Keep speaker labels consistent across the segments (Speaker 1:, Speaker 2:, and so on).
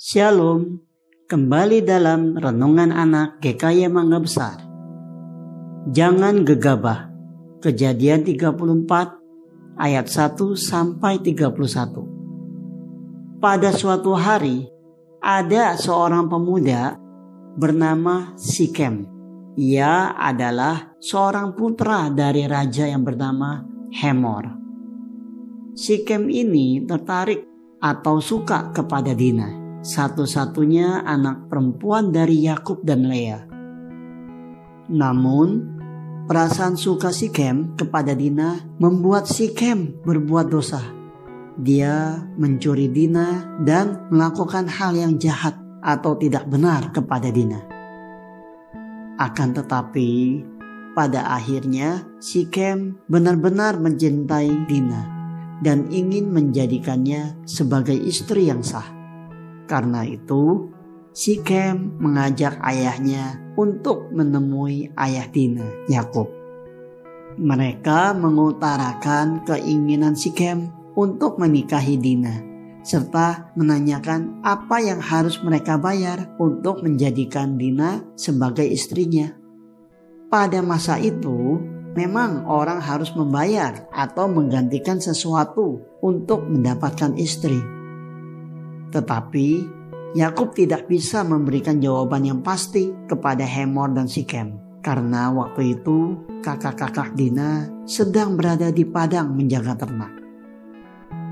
Speaker 1: Shalom, kembali dalam Renungan Anak GKY Mangga Besar. Jangan gegabah. Kejadian 34 ayat 1 sampai 31. Pada suatu hari, ada seorang pemuda bernama Sikem. Ia adalah seorang putra dari raja yang bernama Hemor. Sikem ini tertarik atau suka kepada Dina satu-satunya anak perempuan dari Yakub dan Lea. Namun, perasaan suka Sikem kepada Dina membuat Sikem berbuat dosa. Dia mencuri Dina dan melakukan hal yang jahat atau tidak benar kepada Dina. Akan tetapi, pada akhirnya Sikem benar-benar mencintai Dina dan ingin menjadikannya sebagai istri yang sah. Karena itu, Sikem mengajak ayahnya untuk menemui ayah Dina, Yakub. Mereka mengutarakan keinginan Sikem untuk menikahi Dina, serta menanyakan apa yang harus mereka bayar untuk menjadikan Dina sebagai istrinya. Pada masa itu, memang orang harus membayar atau menggantikan sesuatu untuk mendapatkan istri. Tetapi Yakub tidak bisa memberikan jawaban yang pasti kepada Hemor dan Sikem karena waktu itu kakak-kakak Dina sedang berada di padang menjaga ternak.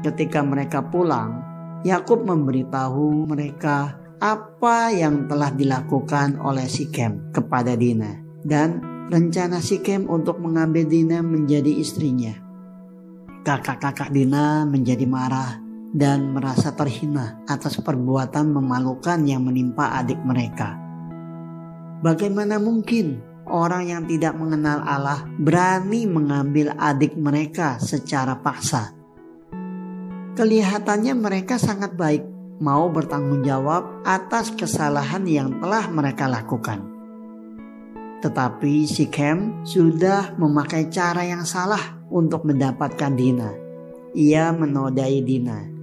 Speaker 1: Ketika mereka pulang, Yakub memberitahu mereka apa yang telah dilakukan oleh Sikem kepada Dina dan rencana Sikem untuk mengambil Dina menjadi istrinya. Kakak-kakak Dina menjadi marah dan merasa terhina atas perbuatan memalukan yang menimpa adik mereka. Bagaimana mungkin orang yang tidak mengenal Allah berani mengambil adik mereka secara paksa? Kelihatannya mereka sangat baik, mau bertanggung jawab atas kesalahan yang telah mereka lakukan. Tetapi si Kem sudah memakai cara yang salah untuk mendapatkan Dina. Ia menodai Dina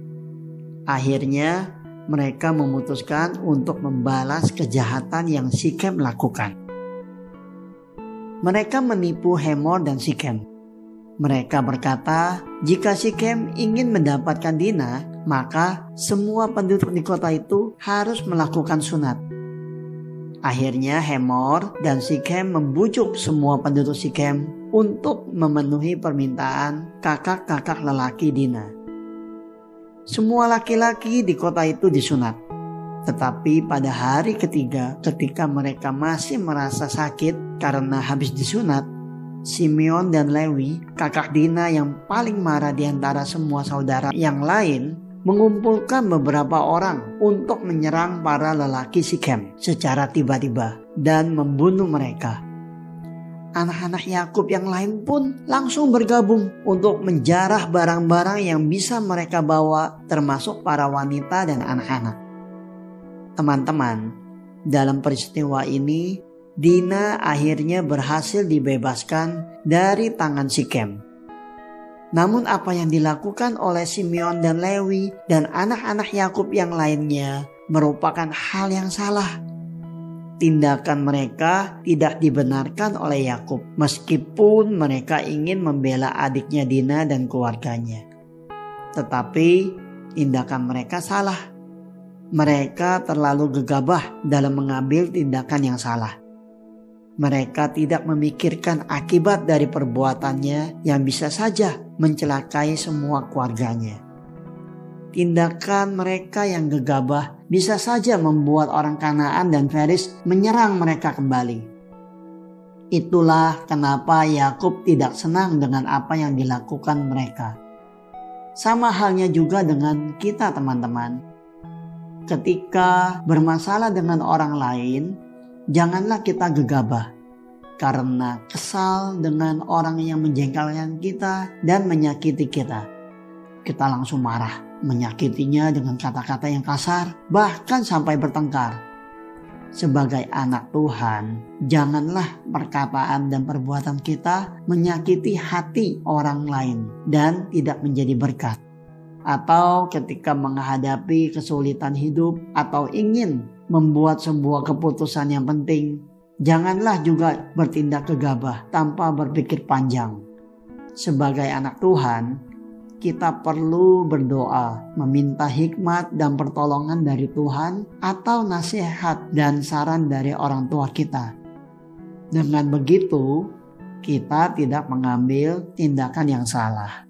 Speaker 1: Akhirnya mereka memutuskan untuk membalas kejahatan yang Sikem lakukan. Mereka menipu Hemor dan Sikem. Mereka berkata, jika Sikem ingin mendapatkan Dina, maka semua penduduk di kota itu harus melakukan sunat. Akhirnya Hemor dan Sikem membujuk semua penduduk Sikem untuk memenuhi permintaan kakak-kakak lelaki Dina. Semua laki-laki di kota itu disunat. Tetapi pada hari ketiga ketika mereka masih merasa sakit karena habis disunat, Simeon dan Lewi, kakak Dina yang paling marah di antara semua saudara yang lain, mengumpulkan beberapa orang untuk menyerang para lelaki Sikem secara tiba-tiba dan membunuh mereka anak-anak Yakub yang lain pun langsung bergabung untuk menjarah barang-barang yang bisa mereka bawa termasuk para wanita dan anak-anak. Teman-teman, dalam peristiwa ini Dina akhirnya berhasil dibebaskan dari tangan Sikem. Namun apa yang dilakukan oleh Simeon dan Lewi dan anak-anak Yakub yang lainnya merupakan hal yang salah tindakan mereka tidak dibenarkan oleh Yakub meskipun mereka ingin membela adiknya Dina dan keluarganya. Tetapi tindakan mereka salah. Mereka terlalu gegabah dalam mengambil tindakan yang salah. Mereka tidak memikirkan akibat dari perbuatannya yang bisa saja mencelakai semua keluarganya tindakan mereka yang gegabah bisa saja membuat orang Kanaan dan Feris menyerang mereka kembali. Itulah kenapa Yakub tidak senang dengan apa yang dilakukan mereka. Sama halnya juga dengan kita, teman-teman. Ketika bermasalah dengan orang lain, janganlah kita gegabah karena kesal dengan orang yang menjengkelkan kita dan menyakiti kita. Kita langsung marah menyakitinya dengan kata-kata yang kasar, bahkan sampai bertengkar. Sebagai anak Tuhan, janganlah perkataan dan perbuatan kita menyakiti hati orang lain dan tidak menjadi berkat. atau ketika menghadapi kesulitan hidup atau ingin membuat sebuah keputusan yang penting, janganlah juga bertindak gegabah tanpa berpikir panjang. Sebagai anak Tuhan, kita perlu berdoa, meminta hikmat dan pertolongan dari Tuhan, atau nasihat dan saran dari orang tua kita. Dengan begitu, kita tidak mengambil tindakan yang salah.